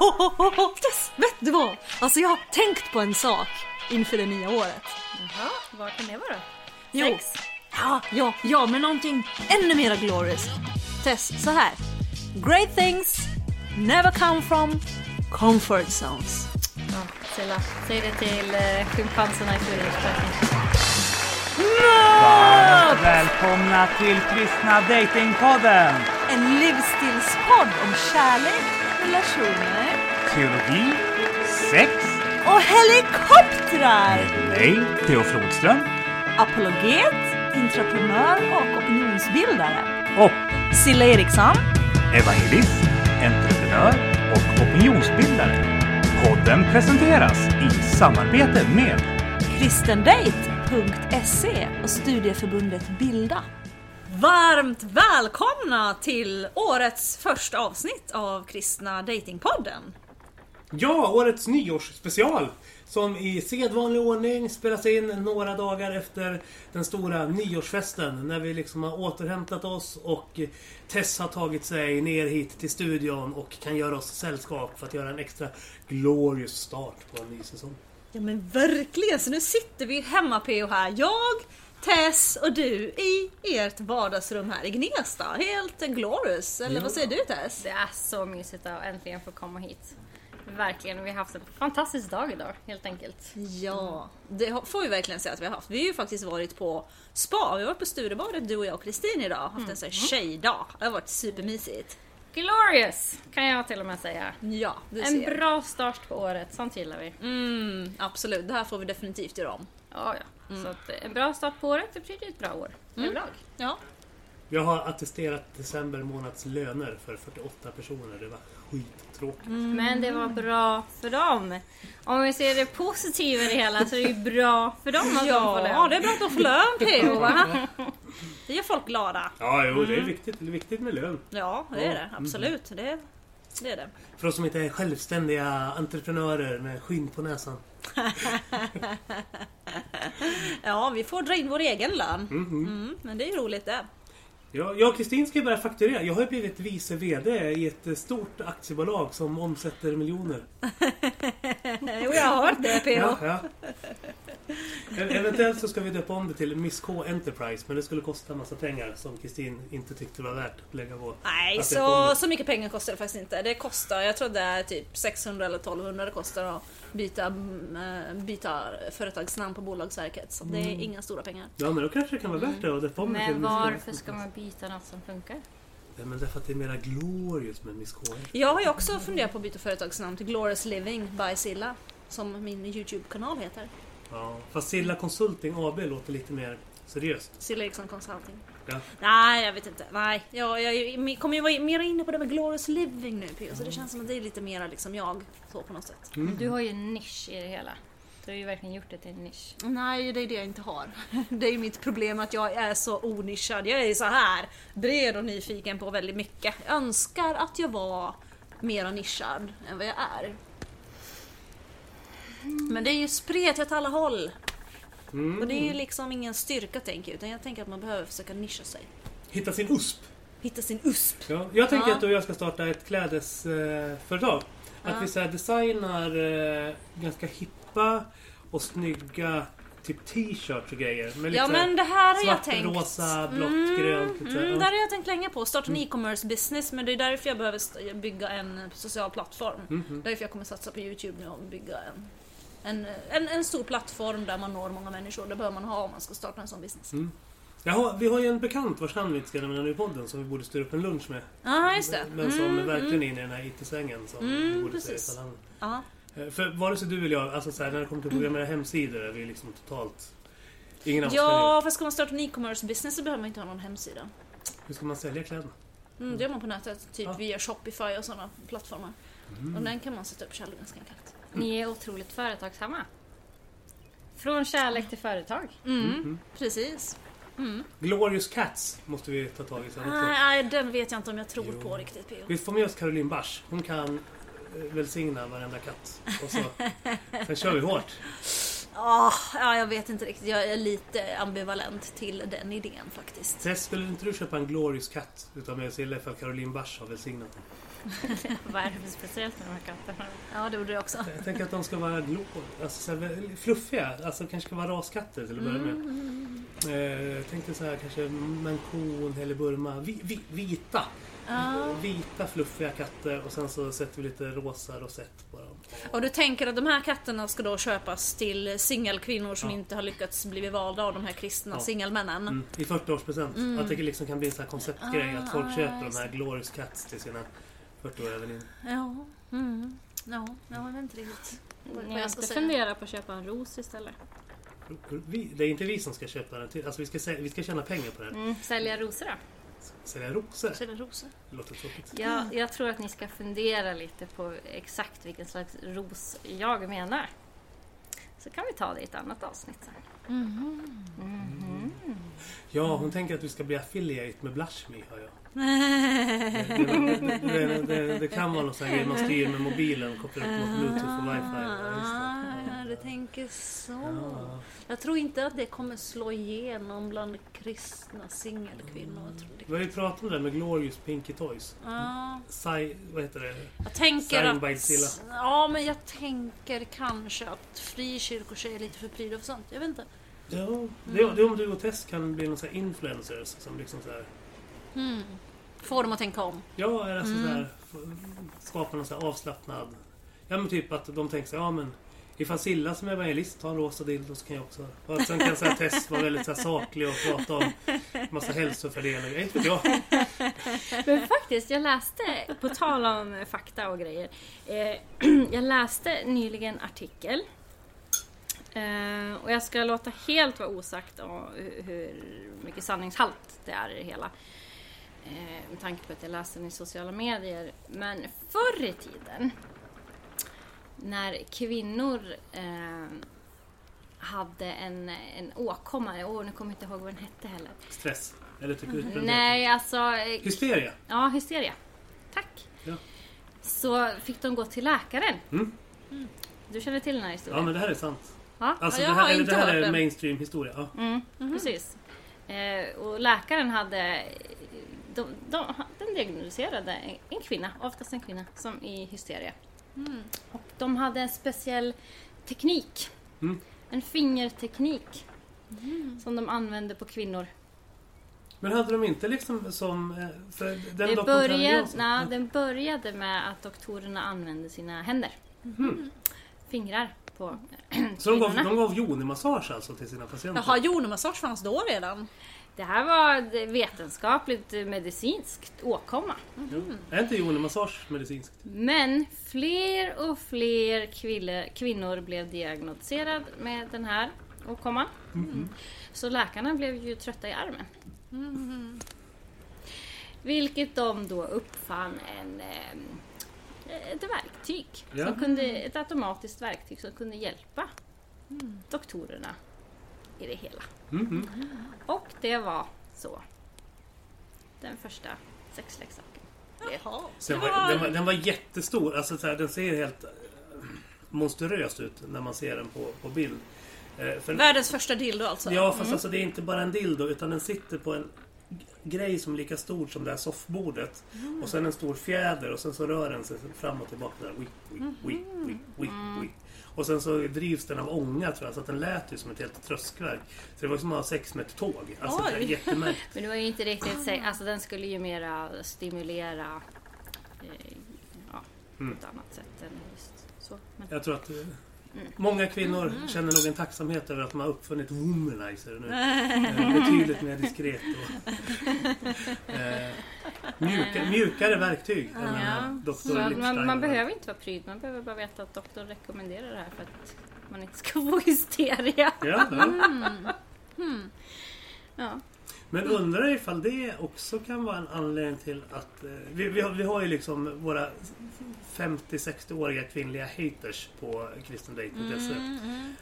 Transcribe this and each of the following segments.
Yes, vet du vad? Alltså jag har tänkt på en sak inför det nya året. Jaha, vad kan det vara? Jo. Sex? Ja, ja, ja, men någonting ännu mer glorious. Tess, så här. Great things never come from comfort zones. Ja, Silla, säg det till eh, schimpanserna i Zurichparken. Varmt välkomna till Kristna Datingpodden! En livsstilspodd om kärlek, relationer Teologi, sex, och helikoptrar. mig, Theo Flodström Apologet, entreprenör och opinionsbildare. och Silla Eriksson. evangelist, entreprenör och opinionsbildare. Podden presenteras i samarbete med kristendate.se och studieförbundet Bilda. Varmt välkomna till årets första avsnitt av Kristna Datingpodden. Ja, årets nyårsspecial! Som i sedvanlig ordning spelas in några dagar efter den stora nyårsfesten. När vi liksom har återhämtat oss och Tess har tagit sig ner hit till studion och kan göra oss sällskap för att göra en extra glorious start på en ny säsong. Ja men verkligen, så nu sitter vi hemma PO här. Jag, Tess och du i ert vardagsrum här i Gnesta. Helt glorious, eller vad säger du Tess? Det är så mysigt att äntligen få komma hit. Verkligen, vi har haft en fantastisk dag idag helt enkelt. Ja, det får vi verkligen säga att vi har haft. Vi har ju faktiskt varit på spa. Vi har varit på Sturebadet du och jag och Kristin idag. Haft en sån här tjejdag. Det har varit supermysigt. Glorious kan jag till och med säga. Ja, En ser. bra start på året, sånt gillar vi. Mm, absolut, det här får vi definitivt göra om. Ja, ja. Så att eh, en bra start på året, det betyder ett bra år överlag. Ja. Jag har attesterat december månads löner för 48 personer. Det var skittråkigt. Men det var bra för dem. Om vi ser det positiva i det hela så är det ju bra för dem att de får Ja, lön. det är bra att de får lön PO va? Det gör folk glada. Ja, jo, det är viktigt. Det är viktigt med lön. Ja, det är det. Absolut. Det, det är det. För oss som inte är självständiga entreprenörer med skinn på näsan. Ja, vi får dra in vår egen lön. Mm, men det är ju roligt det. Ja, jag och Kristin ska ju börja fakturera. Jag har ju blivit vice VD i ett stort aktiebolag som omsätter miljoner. Jo, jag har hört det PO. Ja, ja. Eventuellt så ska vi döpa om det till Miss K Enterprise men det skulle kosta en massa pengar som Kristin inte tyckte var värt att lägga på. Nej, så, så mycket pengar kostar det faktiskt inte. Det kostar, jag tror det är typ 600 eller 1200 det kostar att byta, mm, eh, byta företagsnamn på Bolagsverket. Så det är Mm. inga stora pengar. Ja men då kanske det kan vara värt det att döpa om det till Men varför ska man byta något som funkar? Ja, men därför att det är mera glorious med Miss K. Jag har ju också funderat på att byta företagsnamn till Glorious Living by Silla. Som min YouTube-kanal heter. Ja, fast Silla Consulting AB låter lite mer seriöst. Silla Eriksson Consulting. Ja. Nej, jag vet inte. Nej, jag, jag, jag kommer ju vara mer inne på det med Glorious Living nu P.O. Så det känns som att det är lite mera liksom jag. Så på något sätt. Mm. Du har ju en nisch i det hela. Du har ju verkligen gjort det till en nisch. Nej, det är det jag inte har. Det är ju mitt problem att jag är så onischad. Jag är så här bred och nyfiken på väldigt mycket. Jag önskar att jag var mera nischad än vad jag är. Men det är ju spretigt åt alla håll. Mm. Och det är ju liksom ingen styrka tänker jag, utan jag tänker att man behöver försöka nischa sig. Hitta sin USP. Hitta sin USP. Ja, jag tänker Ja. att du och jag ska starta ett klädesföretag. Företag. att Ja. vi så designar eh, ganska hippa och snygga typ t-shirts och grejer. Med lite Ja här men det här har jag svart, tänkt. rosa, blått, Mm, grönt. Lite. Mm, Ja. där har jag tänkt länge på. Starta en e-commerce business men det är därför jag behöver bygga en social plattform. Mhm. Därför jag kommer satsa på Youtube nu och bygga en, en, en, en stor plattform där man når många människor. Det behöver man ha om man ska starta en sån business. Mm. Jag har, vi har ju en bekant vars namn vi inte ska nämna nu i podden som vi borde styra upp en lunch med. Ja, just det. Men som Mm, är verkligen mm. inne i den här IT-svängen. Som Mm, vi borde precis. Ja. Eh, För vare sig du eller jag, alltså så här, när det kommer till att programmera hemsidor är vi liksom totalt... Ingen av ja, för ska man starta en e-commerce business så behöver man inte ha någon hemsida. Hur ska man sälja kläderna? Mm, det gör man på nätet, typ Ja. via Shopify och sådana plattformar. Mm. Och den kan man sätta upp själv ganska enkelt. Ni är otroligt företagsamma. Från kärlek till företag. Mm, Mhm. precis. Mm. Glorious Cats måste vi ta tag i sen också. Nej, nej, den vet jag inte om jag tror Jo. på riktigt P.O. Vi får med oss Caroline Bars. Hon kan eh, välsigna varenda katt. Och så, sen kör vi hårt. Ah, ja, jag vet inte riktigt. Jag är lite ambivalent till den idén faktiskt. Tess, skulle inte du köpa en Glorious Katt utav mig och Sille för att Caroline Bars har välsignat den? Vad är det för speciellt med de här katterna? Ja, det gjorde det också. Jag tänker att de ska vara glå, alltså så här, fluffiga. Alltså kanske ska vara raskatter till att börja med. Mm. Eh, jag tänkte så här kanske mancun eller burma. Vi, vi, vita. Ja. Vita fluffiga katter och sen så sätter vi lite rosa rosett på dem. Och du tänker att de här katterna ska då köpas till singelkvinnor som Ja. inte har lyckats bli valda av de här kristna Ja. singelmännen? Mm, I 40-årspresent. Att det liksom kan bli en sån här konceptgrej. att folk Ah, köper de här Glorious Cats till sina 40-åriga väninnor. Ja. Mm. Ja, jag vet inte riktigt vad jag ska inte säga. funderat på att köpa en ros istället? Vi, det är inte vi som ska köpa den. Till, alltså vi ska, vi ska tjäna pengar på den. Mm, sälja rosor då? Sälja rosor. Sälja rosor. Det låter tråkigt. Ja, jag tror att ni ska fundera lite på exakt vilken slags ros jag menar. Så kan vi ta det i ett annat avsnitt sen. Ja, hon tänker att vi ska bli affiliate med Blushme, hör jag. Det, det, det, det, kan vara någon sån här grej man styr med mobilen kopplar upp mot bluetooth och wifi. Ja, du tänker så. Ja. Jag tror inte att det kommer slå igenom bland kristna singelkvinnor. Det. Vi har ju pratat om det med Glorious Pinky Toys. Ja, Sai, vad heter det? jag tänker att... Ja, men jag tänker kanske att frikyrkotjejer är lite för prydda för sånt. Jag vet inte. Ja, det, är- det om du och Tess kan bli någon sån här influencers som liksom så här. Hmm. Får dem att tänka om. Ja, är alltså så här, f- skapa någon så här avslappnad... Ja men typ att de tänker så ja men ifall Silla som evangelist har en rosa dildo så kan jag också. Och sen kan så här Tess vara väldigt så här saklig och prata om massa hälsofördelar. Inte vet jag. Men faktiskt, jag läste, på tal om fakta och grejer. Eh, jag läste nyligen en artikel. Eh, och jag ska låta helt vara osagt om hur, hur mycket sanningshalt det är i det hela. Eh, med tanke på att jag läste den i sociala medier. Men förr i tiden när kvinnor eh, hade en, en åkomma, åh nu kommer jag inte ihåg vad den hette heller. Stress. Eller tycker du Nej, alltså... eh, Hysteria. Ja, hysteria. Tack. Ja. Så fick de gå till läkaren. Mm. Du känner till den här Ja historien? men det här är sant. Ja, Alltså Ja, det här, har eller inte det här är mainstream historia. Ja. Mm, precis. Eh, och läkaren hade... De, de, den diagnostiserade en, en kvinna, oftast en kvinna, som i hysteria. Och de hade en speciell teknik. Mm. En fingerteknik. Som de använde på kvinnor. Men hade de inte liksom som... eh, För den Det började, na, den började med att doktorerna använde sina händer. Fingrar på Så de gav, de gav yoni-massage alltså till sina patienter? Jaha, jonemassage fanns då redan? Det här var vetenskapligt medicinskt åkomma. Jo. Är inte yoni-massage medicinskt? Men fler och fler kville, kvinnor blev diagnostiserade med den här åkomman. Så läkarna blev ju trötta i armen. Vilket de då uppfann en, eh, ett verktyg. Ja. Som kunde, ett automatiskt verktyg som kunde hjälpa doktorerna i det hela. Mhm. Och det var så. Den första sexleksaken. Jaha. Den var, den, var, den var jättestor. Alltså, så här, den ser helt eh, monstruös ut när man ser den på, på bild. Eh, för, Världens första dildo alltså? ja, fast alltså, det är inte bara en dildo utan den sitter på en grej som är lika stor som det här soffbordet. Och sen en stor fjäder och sen så rör den sig fram och tillbaka. Där. Wick, wick, wick, wick, wick, wick. Och sen så drivs den av ånga tror jag, så att den lät ju som ett helt tröskverk. Så det var som att ha sex med ett tåg. Alltså, Oj. det är jättemärkligt. Men det var ju inte riktigt så, alltså den skulle ju mera stimulera eh, ja, Mm. på ett annat sätt än just så. Men, Jag tror att eh, många kvinnor känner nog en tacksamhet över att man har uppfunnit womanizer nu. Eh, betydligt mer diskret och eh, mjuka, mjukare verktyg än ja, att man, man Lipstein. behöver inte vara pryd, man behöver bara veta att doktorn rekommenderar det här för att man inte ska få hysteria. Ja, ja. Ja. Men undrar ifall det också kan vara en anledning till att... Eh, vi, vi, har, vi har ju liksom våra 50-60-åriga kvinnliga haters på kristendate.se.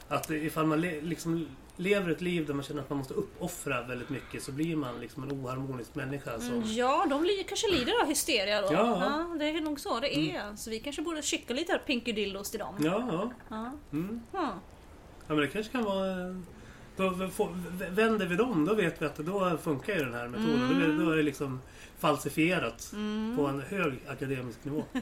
Att ifall man le, liksom lever ett liv där man känner att man måste uppoffra väldigt mycket så blir man liksom en oharmonisk människa. Som, Ja, de li- kanske lider av hysteria då. Ja. det är nog så det är. Så vi kanske borde skicka lite pinky dildos till dem. Ja, ja. Ja. Mm. Ja. Ja men det kanske kan vara... eh, Då vänder vi dem, då vet vi att då funkar ju den här metoden. Är- då är det liksom falsifierat på en hög akademisk nivå.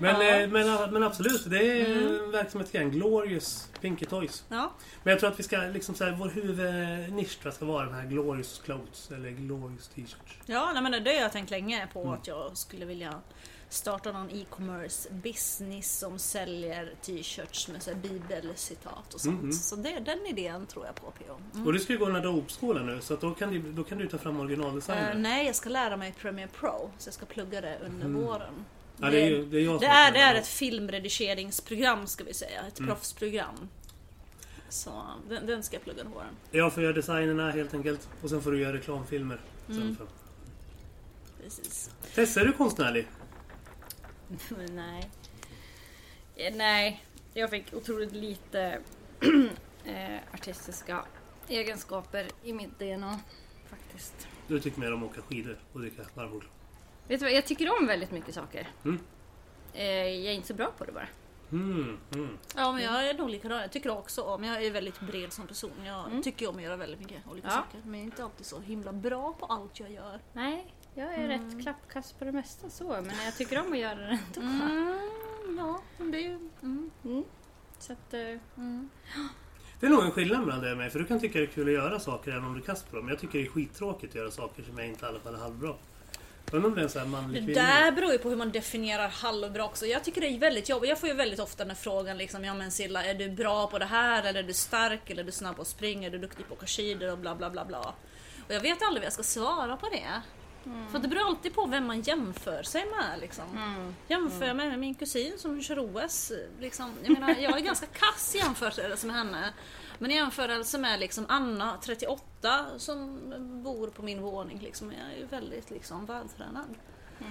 Men, Ja. eh, men, men absolut, det är en verksamhetsgren. Glorious Pinky Toys. Ja. Men jag tror att vi ska liksom så här, vår huvudnisch ska vara den här Glorious Clothes eller Glorious T-shirts. Ja, nej, men det har jag tänkt länge på Mm. att jag skulle vilja starta någon e-commerce business som säljer t-shirts med så bibelcitat och sånt. Mhm. Så det, den idén tror jag på PO. Mm. Och du ska ju gå den här dopskolan nu så då, kan du, då kan du ta fram originaldesignen. Eh, nej, jag ska lära mig Premiere Pro, så jag ska plugga det under Mm. våren. ja, det är, det är det, är, det är ett filmredigeringsprogram ska vi säga, ett Mm. proffsprogram. Så den, den ska jag plugga under våren. Jag får göra designerna helt enkelt. Och sen får du göra reklamfilmer. Mm. Precis. Tessa, är du konstnärlig? Men nej. Eh, Nej, jag fick otroligt lite eh, artistiska egenskaper i mitt DNA. Faktiskt. Du tycker mer om att åka skidor och dricka varm choklad. Vet du vad, jag tycker om väldigt mycket saker. Mm. Eh, jag är inte så bra på det bara. Mm, mm. Ja men jag är nog likadan. Jag tycker också om, jag är väldigt bred som person. Jag Mm. tycker om att göra väldigt mycket olika Ja. saker. Men jag är inte alltid så himla bra på allt jag gör. Nej, jag är rätt klappkast på det mesta så, men jag tycker om att göra det ändå. Mm, ja, det är ju... Mm, Mm. Så att, eh, mm. Det är nog en skillnad mellan dig och mig. För du kan tycka det är kul att göra saker även om du är kast på dem. Jag tycker det är skittråkigt att göra saker som jag inte i alla fall är halvbra. Undrar om det är en sån här Det manlig kvinna. där beror ju på hur man definierar halvbra också. Jag tycker det är väldigt jobbigt. Jag får ju väldigt ofta den här frågan liksom, ja men Silla, är du bra på det här? Eller är du stark? Eller är du snabb på att springa? Är du duktig på att åka skidor? Och bla bla bla bla. Och jag vet aldrig vad jag ska svara på det. För det beror alltid på vem man jämför sig med. Liksom. mm. Jämför jag mig med min kusin som kör OS. Liksom, jag, menar, jag är ganska kass i jämförelse med henne. Men i jämförelse med liksom Anna, 38, som bor på min våning. Liksom, jag är ju väldigt liksom, vältränad.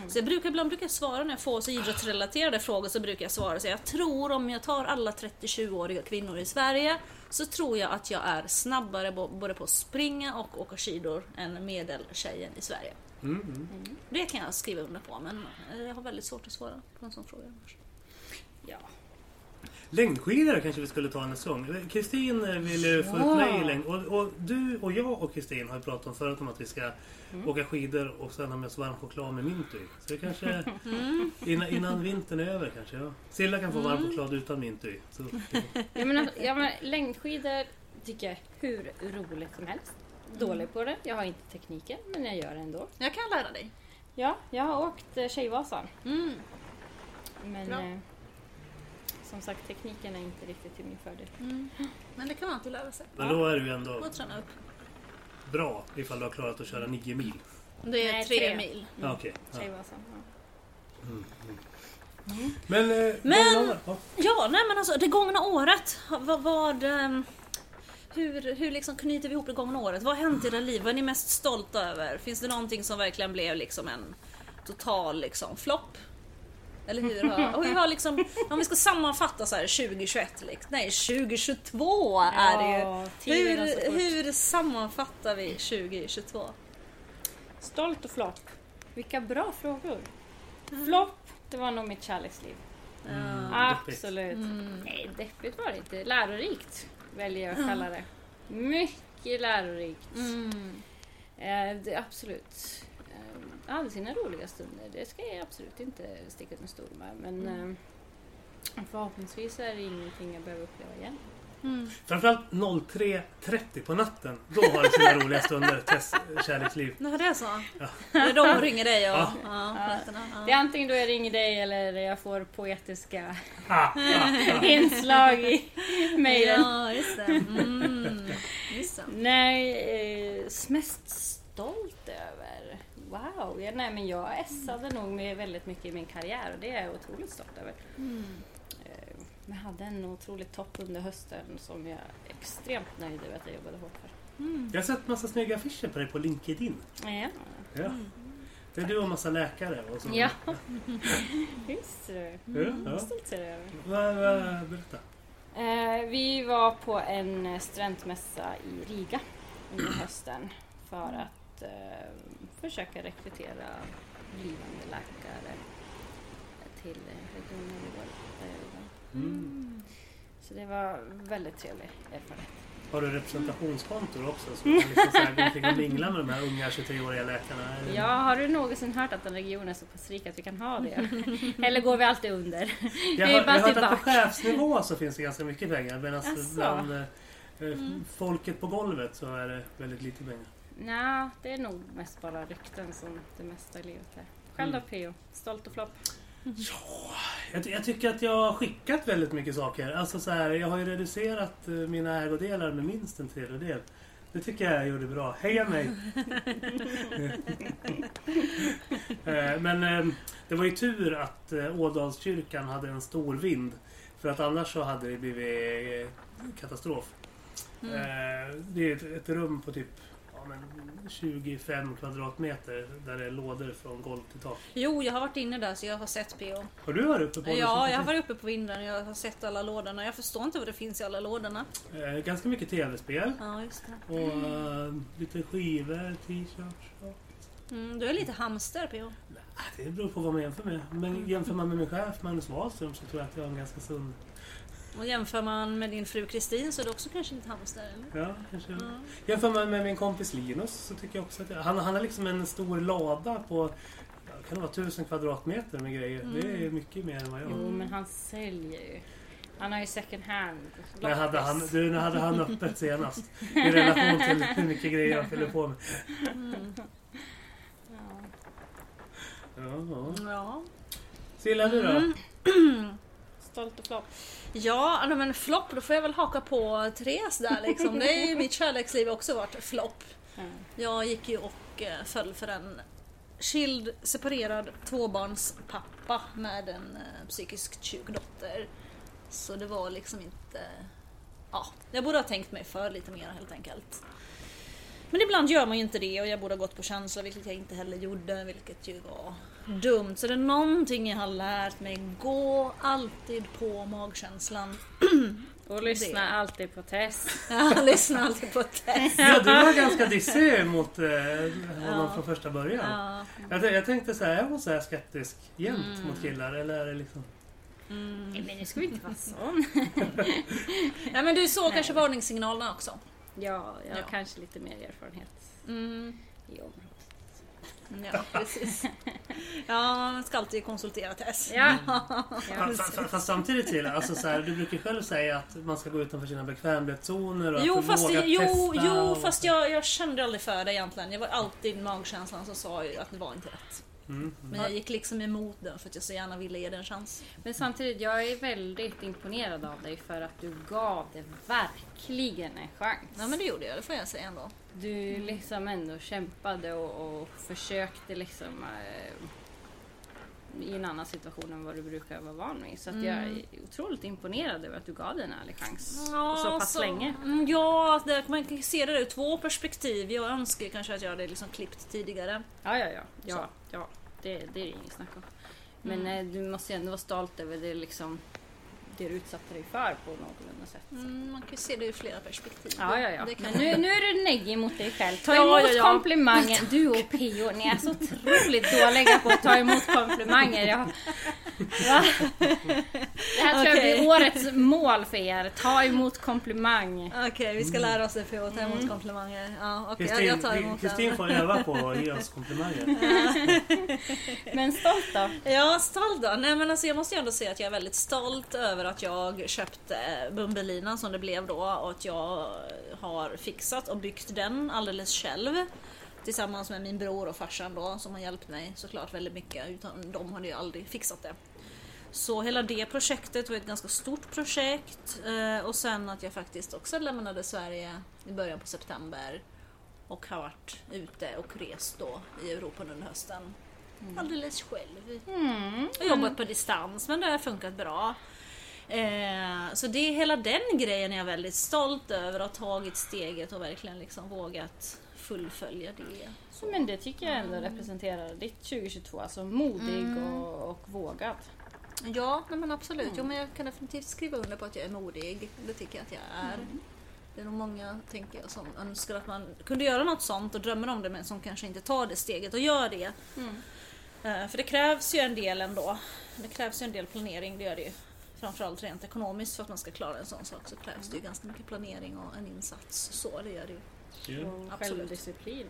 Så jag brukar, ibland brukar jag svara när jag får så idrottsrelaterade frågor så brukar jag svara så jag tror om jag tar alla 30-20-åriga kvinnor i Sverige så tror jag att jag är snabbare både på att springa och åka skidor än medeltjejen i Sverige. Mm, mm. Det kan jag skriva under på men eh, jag har väldigt svårt att svara på en sån fråga. ja. Längdskidor kanske vi skulle ta nästa gång. Kristin eh, vill ju få Ja. ut mig i längd. Och, och du och jag och Kristin har ju pratat om förut om att vi ska åka skidor och sen ha med oss varm choklad med mint i. Så det kanske innan, innan vintern är över kanske. Ja. Silla kan få varm choklad utan mint i. Så, Ja, men, alltså, ja, men längdskidor tycker jag är hur roligt som helst. Dålig på det. Jag har inte tekniken, men jag gör det ändå. Jag kan lära dig. Ja, jag har åkt eh, Tjejvasan. Mm. Men eh, som sagt, tekniken är inte riktigt till min fördel. Mm. Men det kan man alltid lära sig. men då är du ju ändå Och träna upp. bra ifall du har klarat att köra 9 mil. Det är Nej, tre, tre. mil. Ja, okej. Ja. Tjejvasan. Ja. Men... Eh, Men- gångna år, ja. Ja, nej men alltså det gångna året. Vad, vad, ehm, hur, hur liksom knyter vi ihop det gångna året? Vad har hänt i era liv? Vad är ni mest stolta över? Finns det någonting som verkligen blev liksom en total liksom flopp? Eller hur har, och hur har liksom, om vi ska sammanfatta så här 2021, liksom, nej 2022 är det ju. Hur, hur sammanfattar vi 2022? Stolt och flopp. Vilka bra frågor. Flopp, det var nog mitt kärleksliv. Mm, deppigt. Absolut. Mm. Nej, deppigt var det inte. Lärorikt väljer jag att kalla det. Mycket lärorikt. Mm. Eh, det, absolut. Eh, hade sina roliga stunder. Det ska jag absolut inte sticka under stol med. Men eh, förhoppningsvis är det ingenting jag behöver uppleva igen. Mm. Framförallt 03.30 på natten. Då har du sina roliga stunder. Tess kärleksliv. Ja, det är så? Ja. Det är då hon ringer dig och... Ja. Ja. ja. Det är antingen då jag ringer dig eller jag får poetiska Ah, ah, ah. inslag i mejlen. Ja, just det. Mm. Just det. Nej, eh, mest stolt över? Wow, ja, nej men jag essade nog med väldigt mycket i min karriär och det är jag otroligt stolt över. Mm. Jag hade en otrolig topp under hösten som jag är extremt nöjd över att jag jobbade hårt för. Mm. Jag har sett massa snygga affischer på dig på LinkedIn. Ja, Ja. Det är du och massa läkare. Och så. ja. just det. Ja, ja. Stolt över. Va, va, berätta. Eh, vi var på en studentmässa i Riga under hösten för att eh, försöka rekrytera blivande läkare till regionen Mm. Så det var väldigt trevlig erfarenhet. Har du representationskontor också? Så du kan liksom mingla med de här unga 23-åriga läkarna? Ja, har du någonsin hört att en region är så pass rik att vi kan ha det? Eller går vi alltid under? Jag har, är jag bara har hört att på chefsnivå så finns det ganska mycket pengar medan Jaså? bland eh, eh, folket på golvet så är det väldigt lite pengar. Nej, det är nog mest bara rykten som det mesta i livet är. Själv då Mm. Pio? Stolt och flopp? Jag, ty- jag tycker att jag har skickat väldigt mycket saker. Alltså så här, jag har ju reducerat eh, mina ägodelar med minst en tredjedel. Det tycker jag jag gjorde bra. Heja mig! Eh, Men eh, det var ju tur att Ådalskyrkan hade en stor vind. För att annars så hade det blivit katastrof. Mm. Det är ett, ett rum på typ ja, men 25 kvadratmeter där det är lådor från golv till tak. Jo, jag har varit inne där så jag har sett PO. Har du varit uppe på Ja, jag har varit uppe på vinden och jag har sett alla lådorna. Jag förstår inte vad det finns i alla lådorna. Eh, Ganska mycket tv-spel. Ja, just det. Och eh, lite skivor, t-shirts. Mm, du är lite hamster PO. Det beror på vad man jämför med. Men jämför man med min chef Magnus Wahlström så tror jag att jag har en ganska sund... Och jämför man med din fru Kristin så är du också kanske lite hamster eller? Ja, kanske. Mm. Jämför man med min kompis Linus så tycker jag också att jag, han, han har liksom en stor lada på kan det vara tusen kvadratmeter med grejer. Det är Mm. mycket mer än vad jag har. Jo, men han säljer ju. Han har ju second hand. När hade, han, du, när hade han öppet senast? I relation till hur mycket grejer jag fyller på med. Mm. Ja. Ja, ja. Ja. Silla du då? Mm. Stolt och flopp. Ja, men flopp, då får jag väl haka på Therese där liksom. Det är ju mitt kärleksliv också varit flopp. Ja. Jag gick ju och eh, föll för en skild, separerad tvåbarnspappa med en eh, psykiskt sjuk dotter. Så det var liksom inte... Ja, jag borde ha tänkt mig för lite mer helt enkelt. Men ibland gör man ju inte det och jag borde ha gått på känsla, vilket jag inte heller gjorde, vilket ju var dumt. Så det är någonting jag har lärt mig. Gå alltid på magkänslan. Och lyssna Det. alltid på Tess. Jag lyssnar alltid på Tess. Ja, du var ganska dissig mot eh, honom Ja. från första början. Ja. Jag, jag tänkte så här, är hon så här skeptisk jämt Mm. mot killar? Eller är det liksom... Mm. Nej, men nu ska vi inte vara sån. Ja men du såg Nej. kanske varningssignalerna också? Ja, jag har Ja. kanske lite mer erfarenhet Mm. i området. Ja, precis. Ja, man ska alltid konsultera Tess. Ja. Fa- fa- fa- Fast samtidigt till, alltså så här, du brukar själv säga att man ska gå utanför sina bekvämlighetszoner och Jo, att fast, vågar jo, testa. jo, fast jag, jag kände aldrig för det egentligen. Jag var alltid magkänslan som sa ju att det var inte rätt. Mm. Men jag gick liksom emot den för att jag så gärna ville ge den en chans. Men samtidigt, jag är väldigt imponerad av dig för att du gav det verkligen en chans. Ja men det gjorde jag, det får jag säga ändå. Du liksom ändå kämpade och, och försökte liksom eh, i en annan situation än vad du brukar vara van vid. Så att jag är otroligt imponerad över att du gav det en ärlig chans. så pass länge. Mm, Ja, det, man kan se det ur två perspektiv. Jag önskar kanske att jag hade liksom klippt tidigare. Ja, ja, ja. ja, ja det, det är det inget snack om. Men eh, du måste ju ändå vara stolt över det, liksom, det du utsatte dig för på någorlunda sätt. Mm, man kan ju se det ur flera perspektiv. Ja, ja, ja. Men nu, nu är du neggig mot dig själv. Ta Ja, emot ja, ja. komplimangen. Du och Pio, ni är så otroligt dåliga på att ta emot komplimanger. Jag, va? Det här tror jag Okej. blir årets mål för er. Ta emot komplimang. Okej, vi ska lära oss det på att ta emot komplimanger. Ja, okej, jag, jag tar Kristin, emot Kristin den. får öva på att ge oss komplimanger. Men stolt då? Ja, stolt då? Nej men alltså jag måste ju ändå säga att jag är väldigt stolt över att jag köpte Bumbelinan som det blev då och att jag har fixat och byggt den alldeles själv. Tillsammans med min bror och farsan då som har hjälpt mig såklart väldigt mycket. Utan de hade ju aldrig fixat det. Så hela det projektet var ett ganska stort projekt eh, och sen att jag faktiskt också lämnade Sverige i början på september och har varit ute och rest då i Europa under hösten. Alldeles själv. Mm. Jobbat på distans men det har funkat bra. Eh, så det är hela den grejen är jag väldigt stolt över att ha tagit steget och verkligen liksom vågat fullfölja det. Så, men det tycker jag ändå representerar ditt 2022. Alltså modig Mm. och, och vågad. Ja, nej men absolut. Jo, men jag kan definitivt skriva under på att jag är modig. Det tycker jag att jag är. Det är nog många, tänker jag, som önskar att man kunde göra något sånt och drömmer om det men som kanske inte tar det steget och gör det. Mm. Eh, För det krävs ju en del ändå. Det krävs ju en del planering, det gör det ju. Framförallt rent ekonomiskt för att man ska klara en sån sak så krävs det ju ganska mycket planering och en insats. Så det gör det ju. Och Absolut. självdisciplin.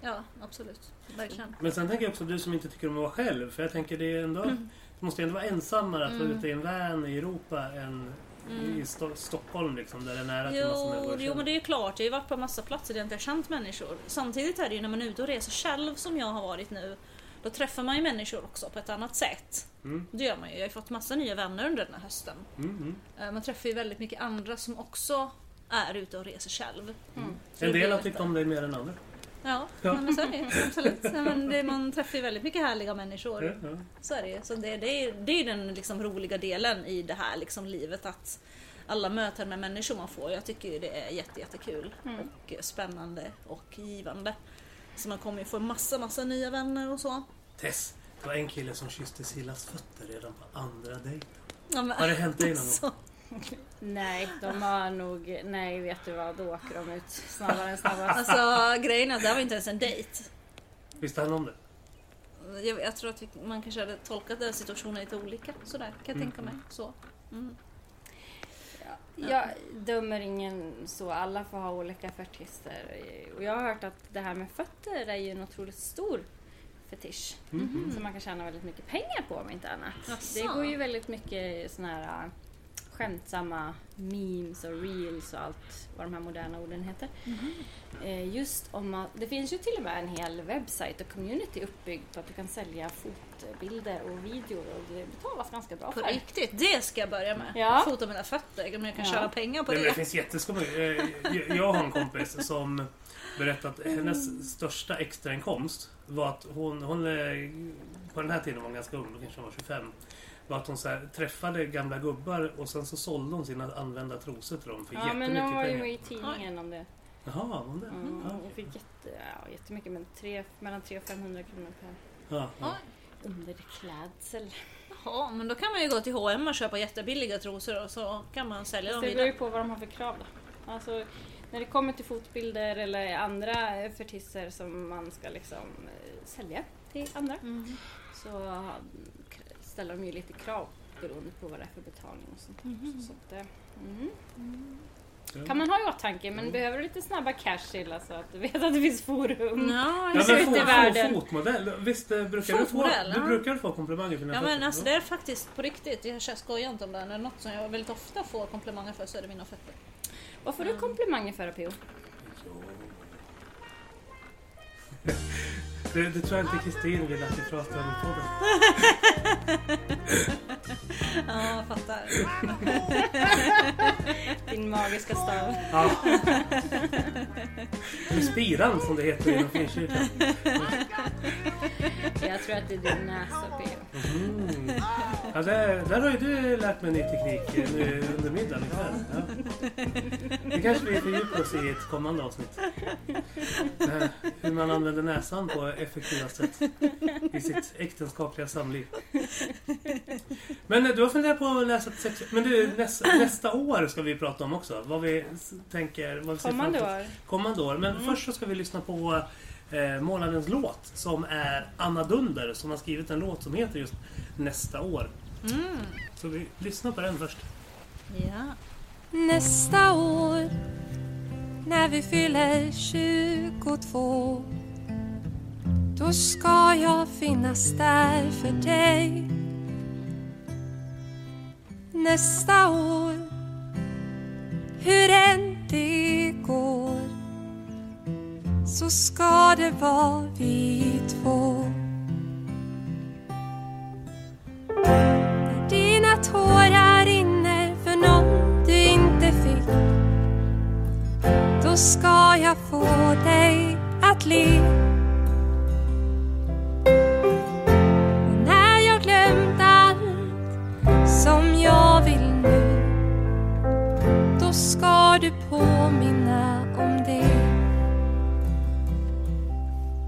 Ja, absolut. Verkligen. Men sen tänker jag också du som inte tycker om att vara själv. För jag tänker det är ändå... Mm. Det måste ju ändå vara ensammare att vara ute i en van i Europa än i Sto- Stockholm liksom. Där det är nära till Mm. Jo, människor. jo, men det är ju klart. Jag har ju varit på massa platser där jag inte har känt människor. Samtidigt är det ju när man är ute och reser själv som jag har varit nu. Då träffar man ju människor också på ett annat sätt. Mm. Det gör man ju. Jag har ju fått massa nya vänner under den här hösten. Mm, mm. Eh, Man träffar ju väldigt mycket andra som också är ute och reser själv. Så En det del har tyckt om dig mer än andra. Ja, Ja. Men så är det. Absolut. Men det, man träffar ju väldigt mycket härliga människor. Ja, ja. Så är det ju. Så det, det, är, det är den liksom roliga delen i det här liksom livet. Att alla möten med människor man får. Jag tycker ju det är jätte, jättekul och spännande och givande. Så man kommer ju få massa, massa nya vänner och så. Tess, det var en kille som kysste Sillas fötter redan på andra dejten. Ja, men, Har det hänt dig någon gång? Nej, de har nog... Nej, vet du vad? Då åker de ut snabbare än snabbast. alltså grejen är att det här var inte ens en dejt. Visste han om det? Jag, jag tror att vi, man kanske hade tolkat den situationen lite olika. Sådär kan jag Mm. tänka mig. Så. Mm. Jag dömer ingen så, alla får ha olika fetischer. Och jag har hört att det här med fötter är ju en otroligt stor fetisch. Mm. Som man kan tjäna väldigt mycket pengar på om inte annat. Jaså? Det går ju väldigt mycket såna här skämtsamma memes och reels och allt vad de här moderna orden heter. Eh, Just om att, det finns ju till och med en hel webbsite och community uppbyggd på att du kan sälja fotbilder och videor och det betalas ganska bra På för. riktigt, det ska jag börja med. Ja. Fota mina fötter, om jag kan Ja. tjäna pengar på Nej, men det det. finns jätteskumma eh, jag- Jag har en kompis som berättat att hennes största extrainkomst var att hon, hon eh, på den här tiden var hon ganska ung, då kanske hon var 25. Var att hon så här, träffade gamla gubbar och sen så sålde hon sina använda trosor till dem för Ja men jättemycket de var ju pengar. med i tidningen om det. Jaha, var hon det? Mm, Ja. Jag fick jätte, ja, jättemycket, men tre, mellan 300 och 500 kronor per Ja, ja. Underklädsel. Jaha, men då kan man ju gå till H&M och köpa jättebilliga trosor och så kan man sälja dem Det beror ju vidare. på vad de har för krav då. Alltså, när det kommer till fotbilder eller andra fetischer som man ska liksom eh, sälja till andra Mm. så mm, ställer de ju lite krav beroende på vad det är för betalning och sånt. Mhm. Så att, mm. Ja. Kan man ha i åtanke men behöver du lite snabba cash till alltså att du vet att det finns forum. Ja, Ja, men ut det. i världen. fotmodell, visst eh, brukar du få, du brukar få komplimanger för dina Ja men fötter? alltså det är faktiskt på riktigt, jag skojar inte om det. Är det något som jag väldigt ofta får komplimanger för så är det mina fötter. Vad får du komplimanger för Pio? Det, det tror jag inte Kristin vill att vi pratar om i podden. Ja, jag fattar. Din magiska stav. Ja. Eller spiran som det heter inom Finkyrkan. Jag tror att det är din näsa Pio. Mm. Ja, där, där har ju du lärt mig ny teknik eh, nu under middagen ikväll. Ja. Det kanske vi fördjupar oss i ett kommande avsnitt. Hur man använder näsan på effektivast sätt i sitt äktenskapliga samliv. Men eh, du har funderat på att läsa sex... Men du, nästa, nästa år ska vi prata om också. Vad vi tänker... Vad vi Kommande år. Kommande år. Mm. Men först så ska vi lyssna på eh, månadens låt som är Anna Dunder som har skrivit en låt som heter just Nästa år. Mm. Så vi lyssnar på den först. Ja. Nästa år när vi fyller 22 då ska jag finnas där för dig Nästa år hur än det går så ska det vara vi två när tårar rinner för någon du inte fick. Då ska jag få dig att le. Och när jag glömt allt som jag vill nu Då ska du påminna om det.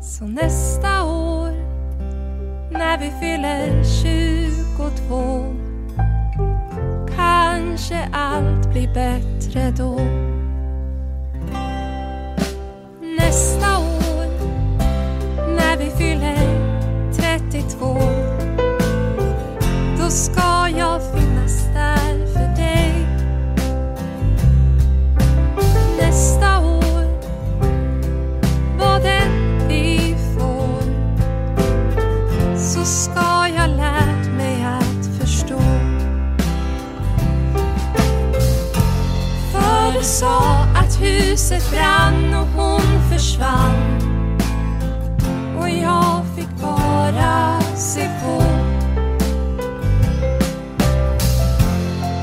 Så nästa år när vi fyller 22 Kanske allt blir bättre då. Nästa år när vi fyller 32 Huset brann och hon försvann och jag fick bara se på.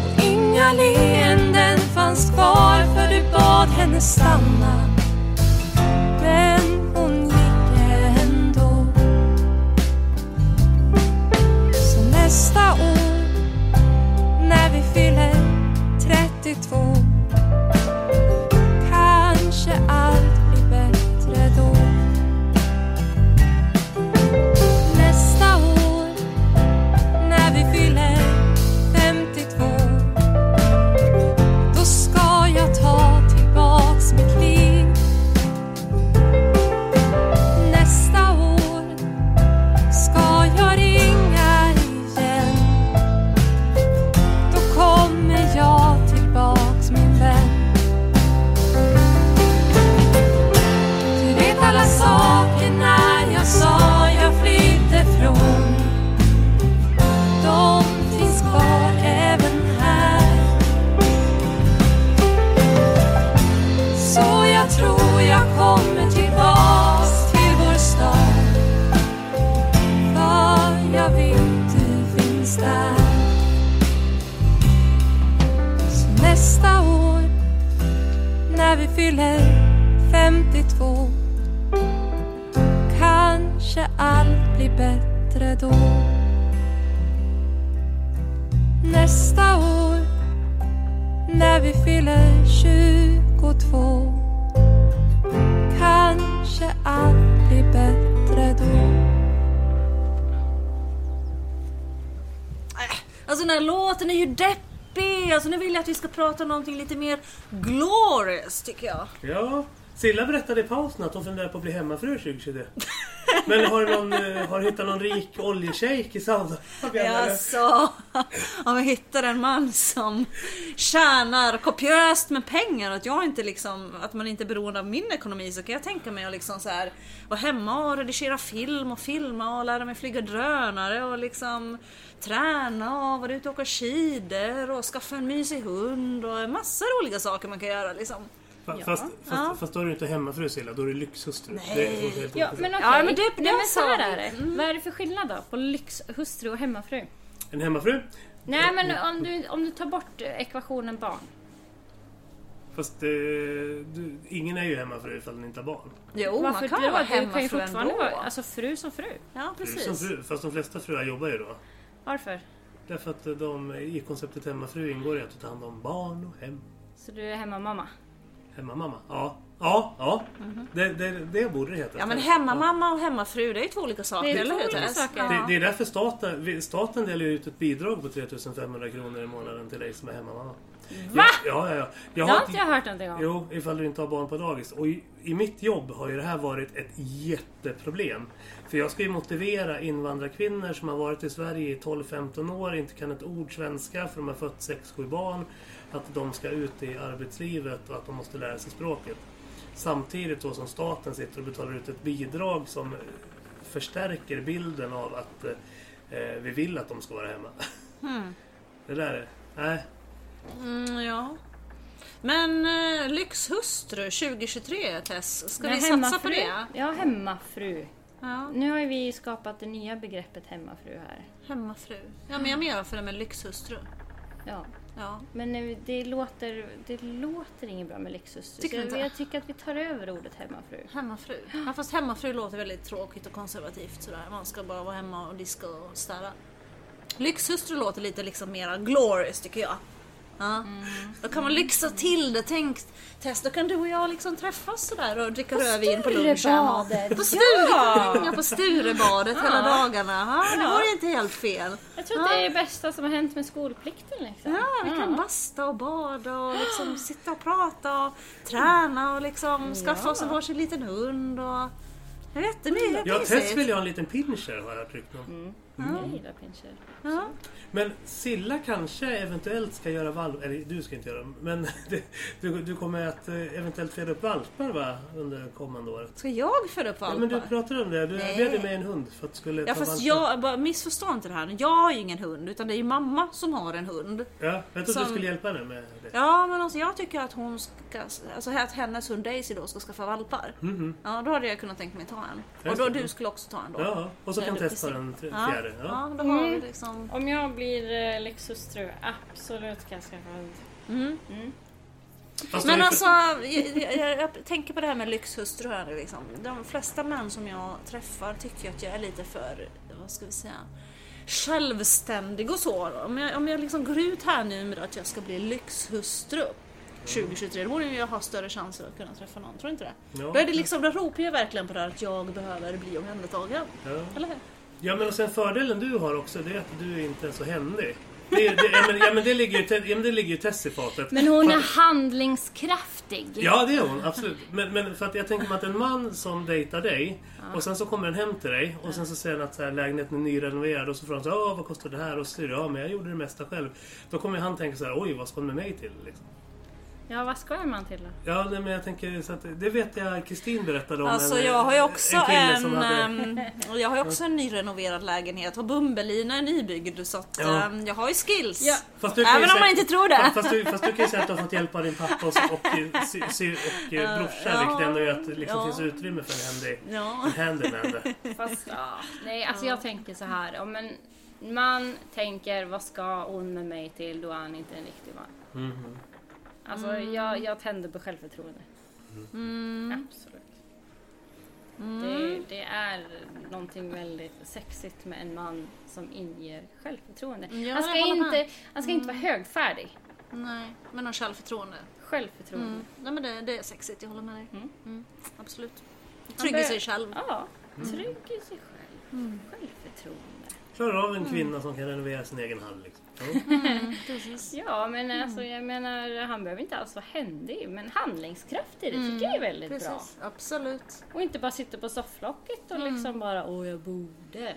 Och inga leenden fanns kvar för du bad henne stanna. Prata om någonting lite mer glorious tycker jag. Ja, Silla berättade i pausen att hon funderar på att bli hemmafru 2023. Men har du, någon, eh, har du hittat någon rik oljeshejk i Saudiarabien? Alltså, om vi hittar en man som tjänar kopiöst med pengar att jag inte liksom, att man inte är beroende av min ekonomi så kan jag tänka mig att liksom så här vara hemma och redigera film och filma och lära mig flyga drönare och liksom träna och vara ute och åka skidor och skaffa en mysig hund och massor av olika saker man kan göra liksom. Fa- Ja. Fast, fast, Ja. fast då är du inte hemmafru Silla, då är du lyxhustru. Nej. Det är helt Ja, men okej. Ja, men det- Nej, men så det här är det. Vad är det för skillnad då på lyxhustru och hemmafru? En hemmafru? Nej, men om du, om du tar bort ekvationen barn. Fast eh, du, ingen är ju hemmafru ifall den inte har barn. Jo, Varför man kan då? vara Du kan ju hemmafru fortfarande ändå. vara alltså, fru som fru. Ja, Fru som precis. fru. Fast de flesta fruar jobbar ju då. Varför? Därför att de, i konceptet hemmafru ingår ju att du tar hand om barn och hem. Så du är hemmamamma? Hemmamamma. Ja. Ja, ja. Det, det, det borde det heta. Ja men hemmamamma och hemmafru det är ju två olika saker, Det är eller hur. Det, det är därför staten, staten delar ut ett bidrag på 3500 kronor i månaden till dig som är hemmamamma. Va? Ja, ja, ja. Jag Det har har, inte jag hört någonting om. Jo, ifall du inte har barn på dagis. Och i, i mitt jobb har ju det här varit ett jätteproblem. För jag ska ju motivera invandrarkvinnor som har varit i Sverige i 12-15 år, inte kan ett ord svenska för de har fött 6-7 barn, att de ska ut i arbetslivet och att de måste lära sig språket. Samtidigt då som staten sitter och betalar ut ett bidrag som förstärker bilden av att eh, vi vill att de ska vara hemma. Det där är... Nej. Mm, ja. Men eh, lyxhustru 2023 Tess, ska Nej, vi satsa på det? Ja, hemmafru. Ja, Nu har vi skapat det nya begreppet hemmafru här. hemmafru. Ja men jag menar för det med lyxhustru. Ja. Ja. Men nu, det låter, det låter inget bra med lyxhustru. Tycker jag, inte? jag tycker att vi tar över ordet hemmafru. Hemmafru. Ja, fast hemmafru låter väldigt tråkigt och konservativt sådär. Man ska bara vara hemma och diska och städa. Lyxhustru låter lite liksom mera glorious tycker jag. Ja. Då kan man lyxa till det. Tänk Tess, då kan du och jag liksom träffas sådär och dricka rödvin på lunchen. och- Sturebadet. På Sture, hänga på Sturebadet hela dagarna. Ja, det Ja. vore inte helt fel. Jag tror att det är det bästa som har hänt med skolplikten. Liksom. Ja, vi kan basta och bada och liksom sitta och prata och träna och liksom skaffa oss en varsin liten hund och... Jag vet, det är Ja, mysigt. Tess vill ju ha en liten pinscher har jag hört rykten om. Jag gillar pinscher. Ja. Men Silla kanske eventuellt ska göra valp... Eller du ska inte göra det. Men det- du, du kommer att eh, eventuellt föda upp valpar va? Under kommande året. Ska jag föda upp Ja, valpar? men du pratade om det. Du Nej. dig med en hund för att du skulle Ja ta fast valpar. jag, bara missförstå inte det här. Jag har ju ingen hund utan det är ju mamma som har en hund. Ja, jag trodde du Som- skulle hjälpa henne med det. Ja men alltså jag tycker att hon ska, alltså att hennes hund Daisy då ska skaffa valpar. Mhm. Ja då hade jag kunnat tänka mig ta en. Och då du skulle också ta en då. Ja, och så kan testa den t- Ja. Fjärde. Ja. Ja, då har vi Mm. liksom... Om jag blir eh, lyxhustru, absolut kan jag skaffa hund. Mm. Mm. Fast Men är alltså, jag, jag, jag tänker på det här med lyxhustru här nu liksom. De flesta män som jag träffar tycker att jag är lite för, vad ska vi säga, självständig och så. Om jag, om jag liksom går ut här nu med att jag ska bli lyxhustru 2023, då borde jag ha större chanser att kunna träffa någon, tror du inte det? Ja. Då, är det liksom, då ropar jag verkligen på det här att jag behöver bli omhändertagen. Ja. Eller hur? Ja men och sen fördelen du har också det är att du inte är så händig. Det, det, ja, men, ja men det ligger ju, te- ja, men det ligger ju Tess i fatet. Men hon är handlingskraftig. Ja det är hon, absolut. Men, men för att jag tänker mig att en man som dejtar dig och sen så kommer den hem till dig och sen så säger han att så här, lägenheten är nyrenoverad och så frågar han så "Åh, vad kostar det här? Och så säger du ja men jag gjorde det mesta själv. Då kommer han tänka så här, oj vad ska hon med mig till? Liksom. Ja, vad skojar man till då? Ja nej, men jag tänker så att det vet jag Kristin berättade om. Alltså en, jag har ju också en en, hade, ehm, jag har ju också en nyrenoverad lägenhet och Bumbelina är nybyggd så att Ja. ehm, jag har ju skills. Ja. Ju Även om säga- man inte tror det. Fast du, fast du kan ju säga att du har fått hjälp av din pappa och, och, och, sy, sy, och eh, brorsa. Ja. Vilket ändå gör att det liksom Ja. finns utrymme för en handy, Ja. en handyman. Fast, ja, nej, alltså jag tänker så här. Om en man tänker, vad ska hon med mig till? Då är han inte en riktig man. Mhm. Alltså jag, jag tänder på självförtroende. Mm. Absolut. Det, det är någonting väldigt sexigt med en man som inger självförtroende. Ja, han ska, inte, han ska inte vara högfärdig. Nej, men har självförtroende. Självförtroende. Mm. Nej men det, det är sexigt, jag håller med dig. Mm. Mm. Absolut. Trygg i sig själv. Ja, trygg i sig själv. Självförtroende. Klarar av en kvinna som kan renovera sin egen hall. Liksom. Ja. Precis. Ja, men alltså jag menar, han behöver inte alls vara händig, men handlingskraftig, det tycker jag är väldigt bra. Precis, absolut. Och inte bara sitta på sofflocket och liksom bara, åh jag borde.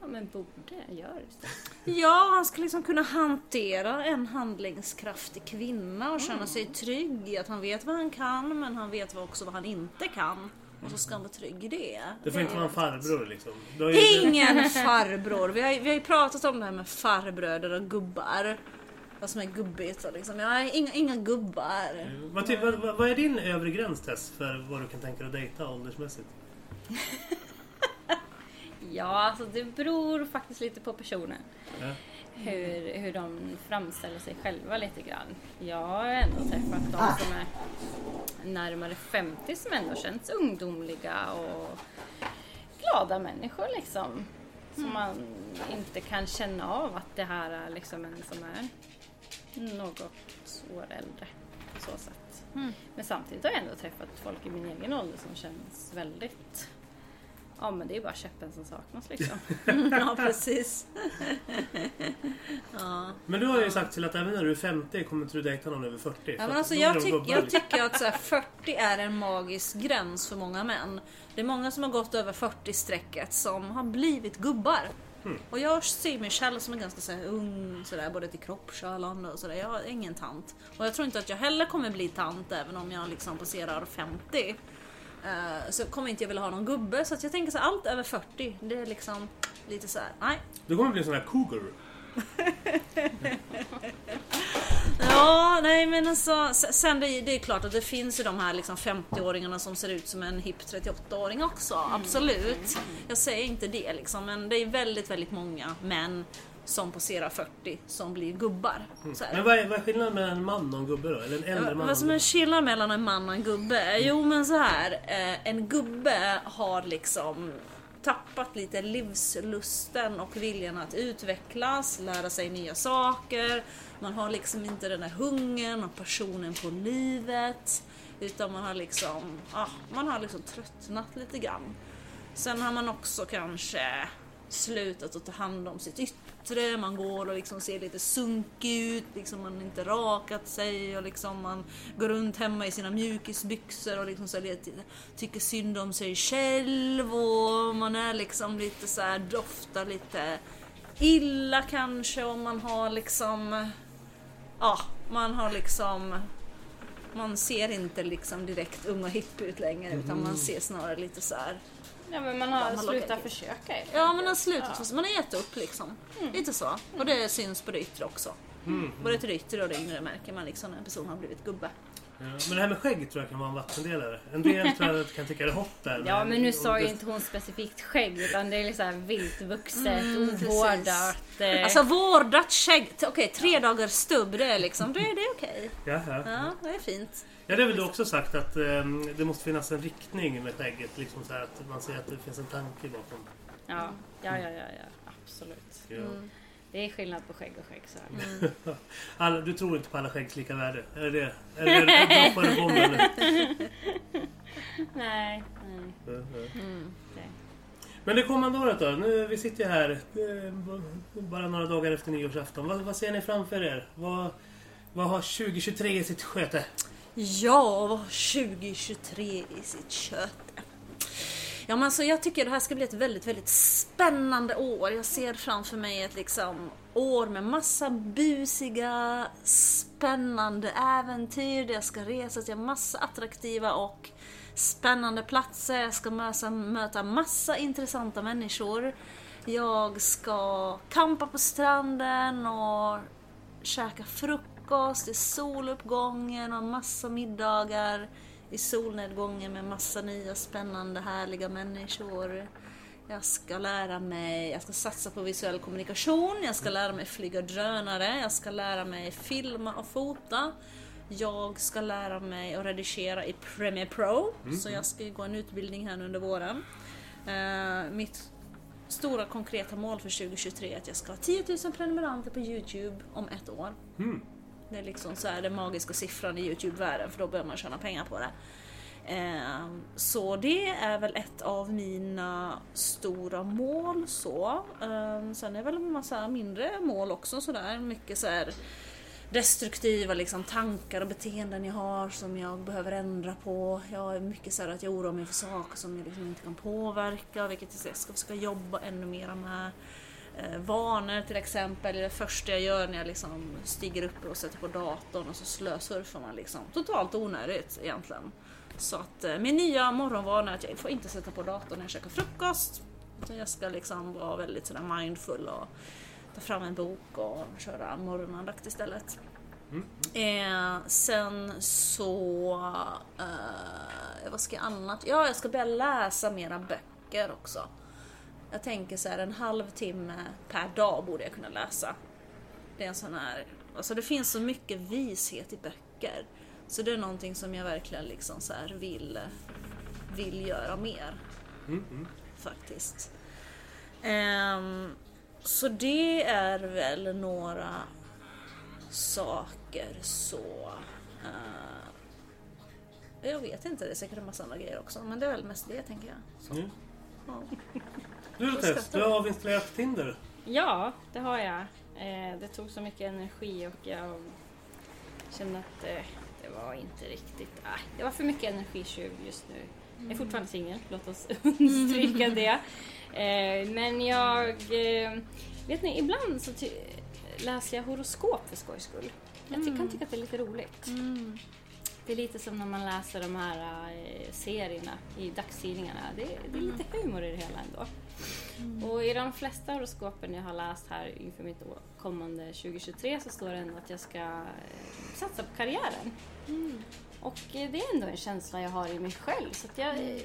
Ja men borde, gör det. Ja, han ska liksom kunna hantera en handlingskraftig kvinna och känna sig trygg i att han vet vad han kan men han vet också vad han inte kan. Och så ska han vara trygg i det. Det får är inte vara en farbror liksom. Ingen farbror. Vi har, vi har ju pratat om det här med farbröder och gubbar. Vad som är gubbigt och liksom. Jag har inga, inga gubbar. Vad, ty, vad, vad vad är din övre gräns Tess för vad du kan tänka dig att dejta åldersmässigt? Ja, alltså det beror faktiskt lite på personen. Ja. Hur, hur de framställer sig själva lite grann. Jag har ändå träffat de som är närmare 50 som ändå känns ungdomliga och glada människor liksom. Som man inte kan känna av att det här är liksom en som är något år äldre på så sätt. Mm. Men samtidigt har jag ändå träffat folk i min egen ålder som känns väldigt Ja men det är bara käppen som saknas liksom. Ja, precis. ja. Men du har ju sagt till att även när du är 50 kommer inte du dejta någon över 40. Ja, men alltså, jag, tyck, jag liksom. tycker att här, 40 är en magisk gräns för många män. Det är många som har gått över 40-strecket som har blivit gubbar. Mm. Och jag ser mig själv som en ganska så här, ung, så där, både till kroppskärlan och sådär. Jag är ingen tant. Och jag tror inte att jag heller kommer bli tant även om jag liksom passerar 50. Eh, så kommer inte jag vilja ha någon gubbe. Så att jag tänker så här, allt över 40, det är liksom lite så här, nej. Du kommer bli en sån här cougar. Ja, nej men alltså sen det, är- det är klart att det finns ju de här liksom 50-åringarna som ser ut som en hipp 38-åring också. Absolut. Jag säger inte det liksom, men det är väldigt, väldigt många män som passerar 40 som blir gubbar. Här. Men vad är, vad är skillnaden mellan en man och en gubbe då? Eller en äldre man Vad som är gubbe? skillnad mellan en man och en gubbe? Jo men så här. Eh, en gubbe har liksom tappat lite livslusten och viljan att utvecklas, lära sig nya saker. Man har liksom inte den där hungern och passionen på livet. Utan man har liksom, ah, man har liksom tröttnat lite grann. Sen har man också kanske slutat att ta hand om sitt yttre, man går och liksom ser lite sunkig ut, liksom man har inte rakat sig och liksom man går runt hemma i sina mjukisbyxor och liksom så lite, tycker synd om sig själv och man är liksom lite så här doftar lite illa kanske och man har liksom Ja, man har liksom man ser inte liksom direkt ung och hipp ut längre utan man ser snarare lite så här. Ja, men man Ja, har man slutat försöka. Ja, man har slutat, man har gett upp liksom. Lite så. Och det syns på det yttre också. Både till det yttre och det inre märker man liksom när en person har blivit gubbe. Ja, Men det här med skägg tror jag kan vara en vattendelare. En del tror jag kan tycka det är hot där. Ja men nu sa ju inte hon specifikt skägg utan det är liksom viltvuxet, Mm, precis. ovårdat. eh, Alltså vårdat skägg, okej tre dagars stubb det är liksom, det, det är okej. Ja, ja. Ja, det är fint. Ja, det har väl du också sagt att ehm, det måste finnas en riktning med skägget. Liksom så här att man ser att det finns en tanke bakom. Ja, ja, ja, ja, ja. absolut. Ja. Mm. Det är skillnad på skägg och skägg så det. Alla, du tror inte på alla skäggs lika värde? Är det det? Är det det? Droppar du bomben nu? Nej, nej. Mm. Men det kommande året då? Nu, vi sitter ju här eh, bara några dagar efter nyårsafton. Vad, vad ser ni framför er? Vad, vad har 2023 i sitt sköte? Ja, vad har 2023 i sitt kött? Ja men alltså jag tycker det här ska bli ett väldigt, väldigt spännande år. Jag ser framför mig ett liksom år med massa busiga, spännande äventyr. där Jag ska resa till massa attraktiva och spännande platser. Jag ska möta, möta massa intressanta människor. Jag ska campa på stranden och käka frukost i soluppgången och massa middagar i solnedgången med massa nya spännande härliga människor. Jag ska lära mig, jag ska satsa på visuell kommunikation, jag ska lära mig flyga drönare, jag ska lära mig filma och fota. Jag ska lära mig att redigera i Premiere Pro, så jag ska ju gå en utbildning här under våren. Eh, mitt stora konkreta mål för 2023 är att jag ska ha 10 000 prenumeranter på Youtube om ett år. Mm. Det är liksom så här den magiska siffran i Youtube-världen för då börjar man tjäna pengar på det. Eh, Så det är väl ett av mina stora mål så. Eh, Sen är det väl en massa mindre mål också sådär. Mycket så här destruktiva liksom, tankar och beteenden jag har som jag behöver ändra på. Jag är mycket så här att jag oroar mig för saker som jag liksom inte kan påverka, vilket jag ska försöka jobba ännu mer med. Eh, vanor till exempel, det första jag gör när jag liksom stiger upp och sätter på datorn och så slösurfar man liksom. Totalt onödigt egentligen. Så att eh, min nya morgonvana är att jag får inte sätta på datorn när jag käkar frukost. Utan jag ska liksom vara väldigt sådär mindful och ta fram en bok och köra morgonandakt istället. Eh, sen så... Eh, vad ska jag annat? Ja, jag ska börja läsa mera böcker också. Jag tänker så här en halvtimme per dag borde jag kunna läsa. Det är en sån här... Alltså det finns så mycket vishet i böcker. Så det är någonting som jag verkligen liksom så här vill, vill göra mer. Mm, mm. Faktiskt. Ehm, så det är väl några saker så... eh, jag vet inte, det är säkert en massa andra grejer också. Men det är väl mest det tänker jag. Så, Mm. ja. Du då Tess, du har avinstallerat Tinder. Ja, det har jag. Eh, det tog så mycket energi och jag kände att eh, det var inte riktigt... Ah, det var för mycket energitjuv just nu. Jag är fortfarande singel, låt oss understryka det. Eh, men jag... Eh, vet ni, ibland så ty- läser jag horoskop för skojs skull. Jag ty- kan tycka att det är lite roligt. Det är lite som när man läser de här serierna i dagstidningarna. Det, det är lite humor i det hela ändå. Och i de flesta horoskopen jag har läst här inför mitt kommande 2023 så står det ändå att jag ska eh, satsa på karriären. Och eh, det är ändå en känsla jag har i mig själv. Så jag, eh,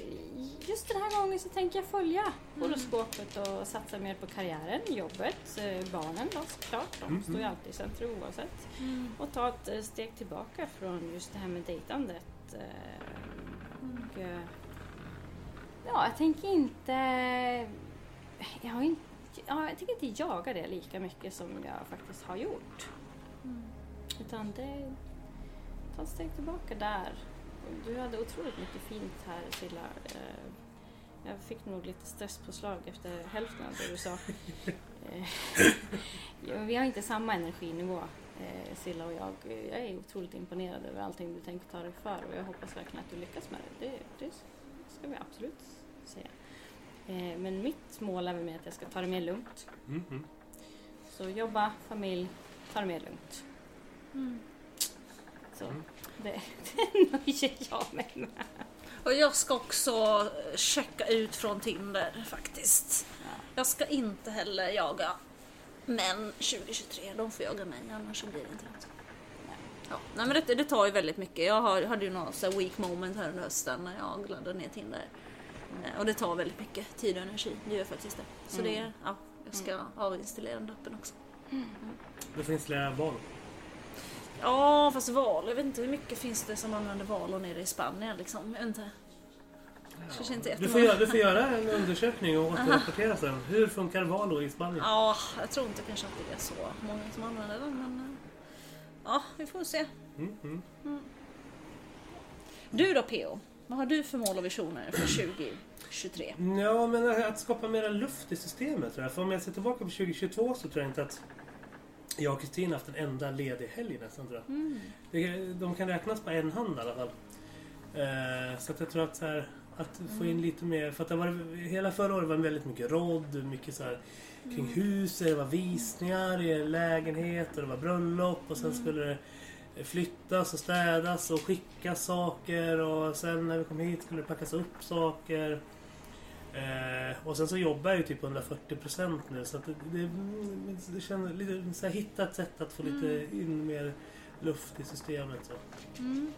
just den här gången så tänker jag följa horoskopet och satsa mer på karriären, jobbet, barnen då såklart. De står ju alltid i centrum oavsett. Och ta ett steg tillbaka från just det här med dejtandet. Och, ja, jag tänker inte... Jag, har inte ja, jag tänker inte jaga det lika mycket som jag faktiskt har gjort. Utan det... Ta ett steg tillbaka där. Du hade otroligt mycket fint här Silla. Eh, Jag fick nog lite stresspåslag efter hälften av det du sa. Eh, vi har inte samma energinivå, eh, Silla och jag. Jag är otroligt imponerad över allting du tänker ta dig för och jag hoppas verkligen att du lyckas med det. Det, det ska vi absolut säga. Eh, Men mitt mål är med att jag ska ta det mer lugnt. Mm, mm. Så jobba, familj, ta det mer lugnt. Mm. Så Mm. det, det nöjer jag mig med. Och jag ska också checka ut från Tinder faktiskt. Ja. Jag ska inte heller jaga män 2023. De får jaga mig, annars blir det inte något. Ja. Nej men det, det tar ju väldigt mycket. Jag har, hade ju några så weak moment här under hösten när jag laddade ner Tinder. Eh, Och det tar väldigt mycket tid och energi. Det gör faktiskt det. Så Mm. det, ja, jag ska avinstallera den appen också. Det finns flera val. Ja, fast val. Jag vet inte hur mycket finns det som använder Valo nere i Spanien liksom. Jag vet inte. Kanske inte Du får, göra, du får göra en undersökning och återrapportera sen. Hur funkar Valo i Spanien? Ja, jag tror inte kanske att det är så många som använder den men... eh, Ja, vi får se. Mm, mm. Du då PO? Vad har du för mål och visioner för 2023? Ja, men att skapa mera luft i systemet tror jag. För om jag ser tillbaka på 2022 så tror jag inte att jag och Kristin haft en enda ledig helg nästan tror jag. Mm. De kan räknas på en hand i alla fall. Eh, så att jag tror att så här, att få in lite mer, för att det var, hela förra året var det väldigt mycket rodd, mycket så här kring huset, det var visningar i en lägenhet och det var bröllop och sen skulle det flyttas och städas och skickas saker och sen när vi kom hit skulle det packas upp saker. Eh, och sen så jobbar jag ju typ 140% nu så att det, det, det känns lite så här, hitta ett sätt att få lite in mer luft i systemet. Så. Mm.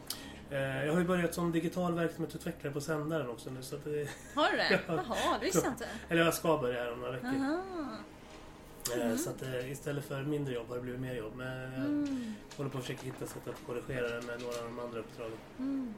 Eh, jag har ju börjat som digital verksamhetsutvecklare på sändaren också nu så att det, Har du det? Ja. Jaha, det visste jag inte. Eller jag ska börja här om några veckor. Aha. Eh, Så att eh, istället för mindre jobb har det blivit mer jobb. Men jag Mm. håller på att försöka hitta sätt att korrigera det med några av de andra uppdragen. Mm.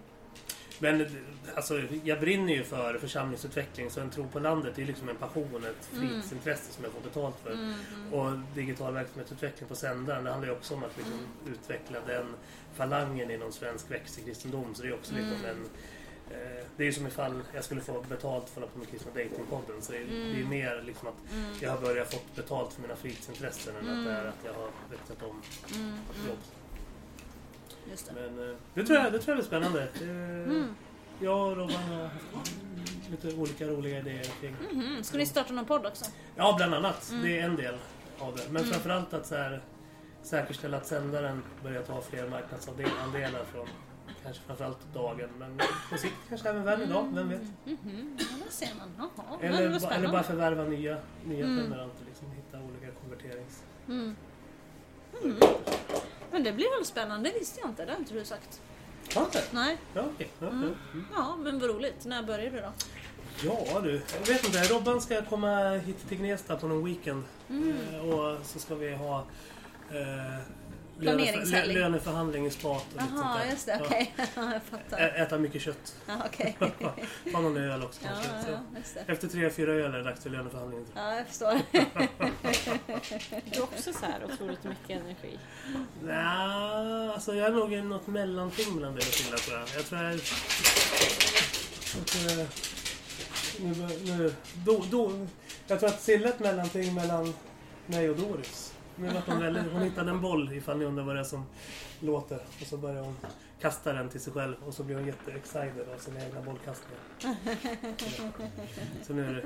Men eh, alltså, jag brinner ju för församlingsutveckling så en tro på landet är ju liksom en passion, ett Mm. fritidsintresse som jag får betalt för. Mm. Och digital verksamhetsutveckling på sändaren, det handlar ju också om att liksom utveckla den falangen inom svensk växelkristendom. Så det är också liksom Mm. en... Eh, det är som ifall jag skulle få betalt för att på med Kristna Datingpodden. Så det är, Mm. det är mer liksom att Mm. jag har börjat fått betalt för mina fritidsintressen än att det är att jag har växlat om Mm. Mm. jobb. Just det. Men eh, det tror jag, det tror jag blir spännande. Mm. Jag och Robban har haft lite olika roliga idéer kring... Mhm. Ska ni starta någon podd också? Ja, bland annat. Mm. Det är en del av det. Men Mm. framförallt att så här, säkerställa att sändaren börjar ta fler marknadsandelar från kanske framförallt dagen. Men på sikt kanske även världen idag, vem vet? Mhm. Ja, där ser man. Jaha, Eller, ba- eller bara förvärva nya, nya Mm. prenumeranter. Liksom, hitta olika konverterings... Mm. Mm. Men det blir väl spännande, det visste jag inte. Det har inte du sagt. Har inte? Nej. Ja. Ja, Mm. ja. Mm. Ja, men vad roligt. När börjar du då? ja du, jag vet inte. Robban ska komma hit till Gnesta på någon weekend. Mm. Eh, Och så ska vi ha eh, Planeringshelg. lö- löneförhandling i spat och lite sånt där. just det. Ja. Okej. Ja, jag fattar. Ä- Äta mycket kött. Ja, okej. Ta någon öl också Ja, kanske. Ja, just det. Efter tre, fyra öl är det dags för löneförhandling. Ja, jag förstår. Du har också så här otroligt mycket energi. jag. Nja, alltså jag är nog i något mellanting mellan det och Silla tror jag. Jag tror jag... Att, eh, nu, nu, do, do, jag tror att Silla är ett mellanting mellan mig och Doris. Nu vart hon, väldigt, hon hittade en boll ifall ni undrar vad det är som låter. Och så börjar hon kasta den till sig själv och så blir hon jätteexcited av sina egna bollkastningar. Så nu är det,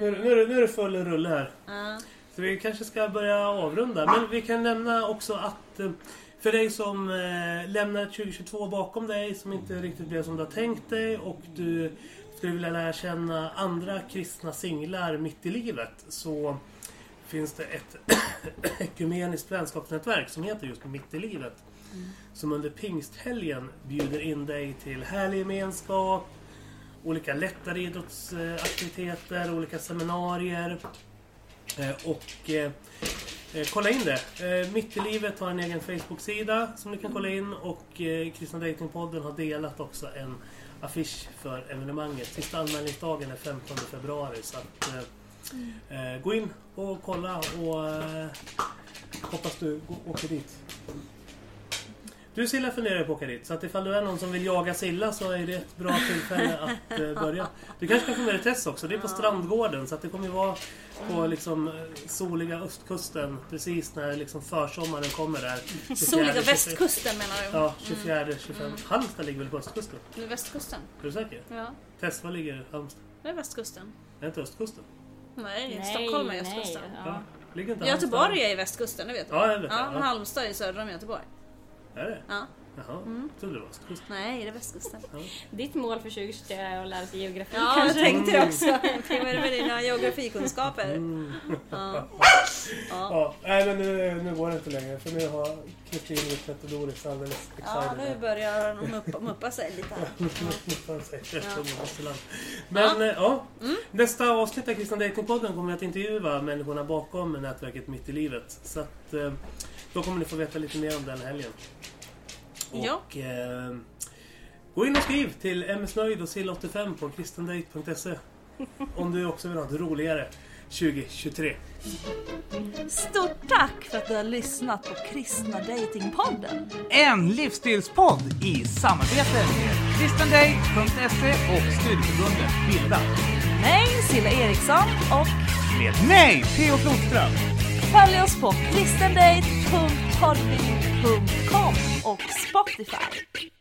nu är det, nu är det, nu är det full rulle här. Så vi kanske ska börja avrunda. Men vi kan nämna också att eh, för dig som eh, lämnar 2022 bakom dig, som inte riktigt blev som du har tänkt dig och du skulle vilja lära känna andra kristna singlar mitt i livet så finns det ett ekumeniskt vänskapsnätverk som heter just Mitt i livet. Som under pingsthelgen bjuder in dig till härlig gemenskap, olika lättare idrottsaktiviteter, olika seminarier. Eh, och eh, eh, kolla in det. Eh, Mitt i livet har en egen Facebook-sida som ni kan kolla in och eh, Kristna Datingpodden har delat också en affisch för evenemanget. Sista anmälningsdagen är 15 februari så att eh, eh, gå in och kolla och eh, hoppas du åker dit. Du Silla funderar på att åka dit. Så att ifall du är någon som vill jaga Silla så är det ett bra tillfälle att eh, börja. Du kanske kan få med dig Tess också. Det är på Strandgården. Så att det kommer ju vara på liksom soliga östkusten. Precis när liksom försommaren kommer där. 24, Soliga 25 västkusten menar du? Ja, 24, 25. Halmstad ligger väl på östkusten? Det är västkusten. Är du säker? Ja, Tess, var ligger Halmstad? det är västkusten. Är det inte östkusten? Nej, Nej, Stockholm är nej, östkusten. Ja. Inte Göteborg är i västkusten, det vet du. Ja, jag vet Ja, Ja. Halmstad är söder om Göteborg. Är det? Ja. Jaha, Mm. trodde det var östkusten. Nej, det är västkusten. Ditt mål för 2023 är att lära sig geografi Ja, jag kanske? tänkte det också. Vad är det med dina geografikunskaper? Mm. Ja. Ja, nej men nu, nu går det inte längre för nu har Kristin och Doris alldeles ja, excited. nu börjar de muppa, muppa sig lite. här. Men ja. ja. Mm. Nästa avsnitt av Kristna Datingpodden kommer vi att intervjua människorna bakom nätverket Mitt i livet. Så att eh, då kommer ni få veta lite mer om den helgen. Ja. Och eh, gå in och skriv till msnöjd och sill85 på kristendate.se om du också vill ha ett roligare 2023. Stort tack för att du har lyssnat på Kristna Datingpodden. En livsstilspodd i samarbete med kristendate.se och studieförbundet Bilda. Mig, Silla Eriksson och Med mig, Theo Flodström följ oss på kristendate.podbean.com och Spotify.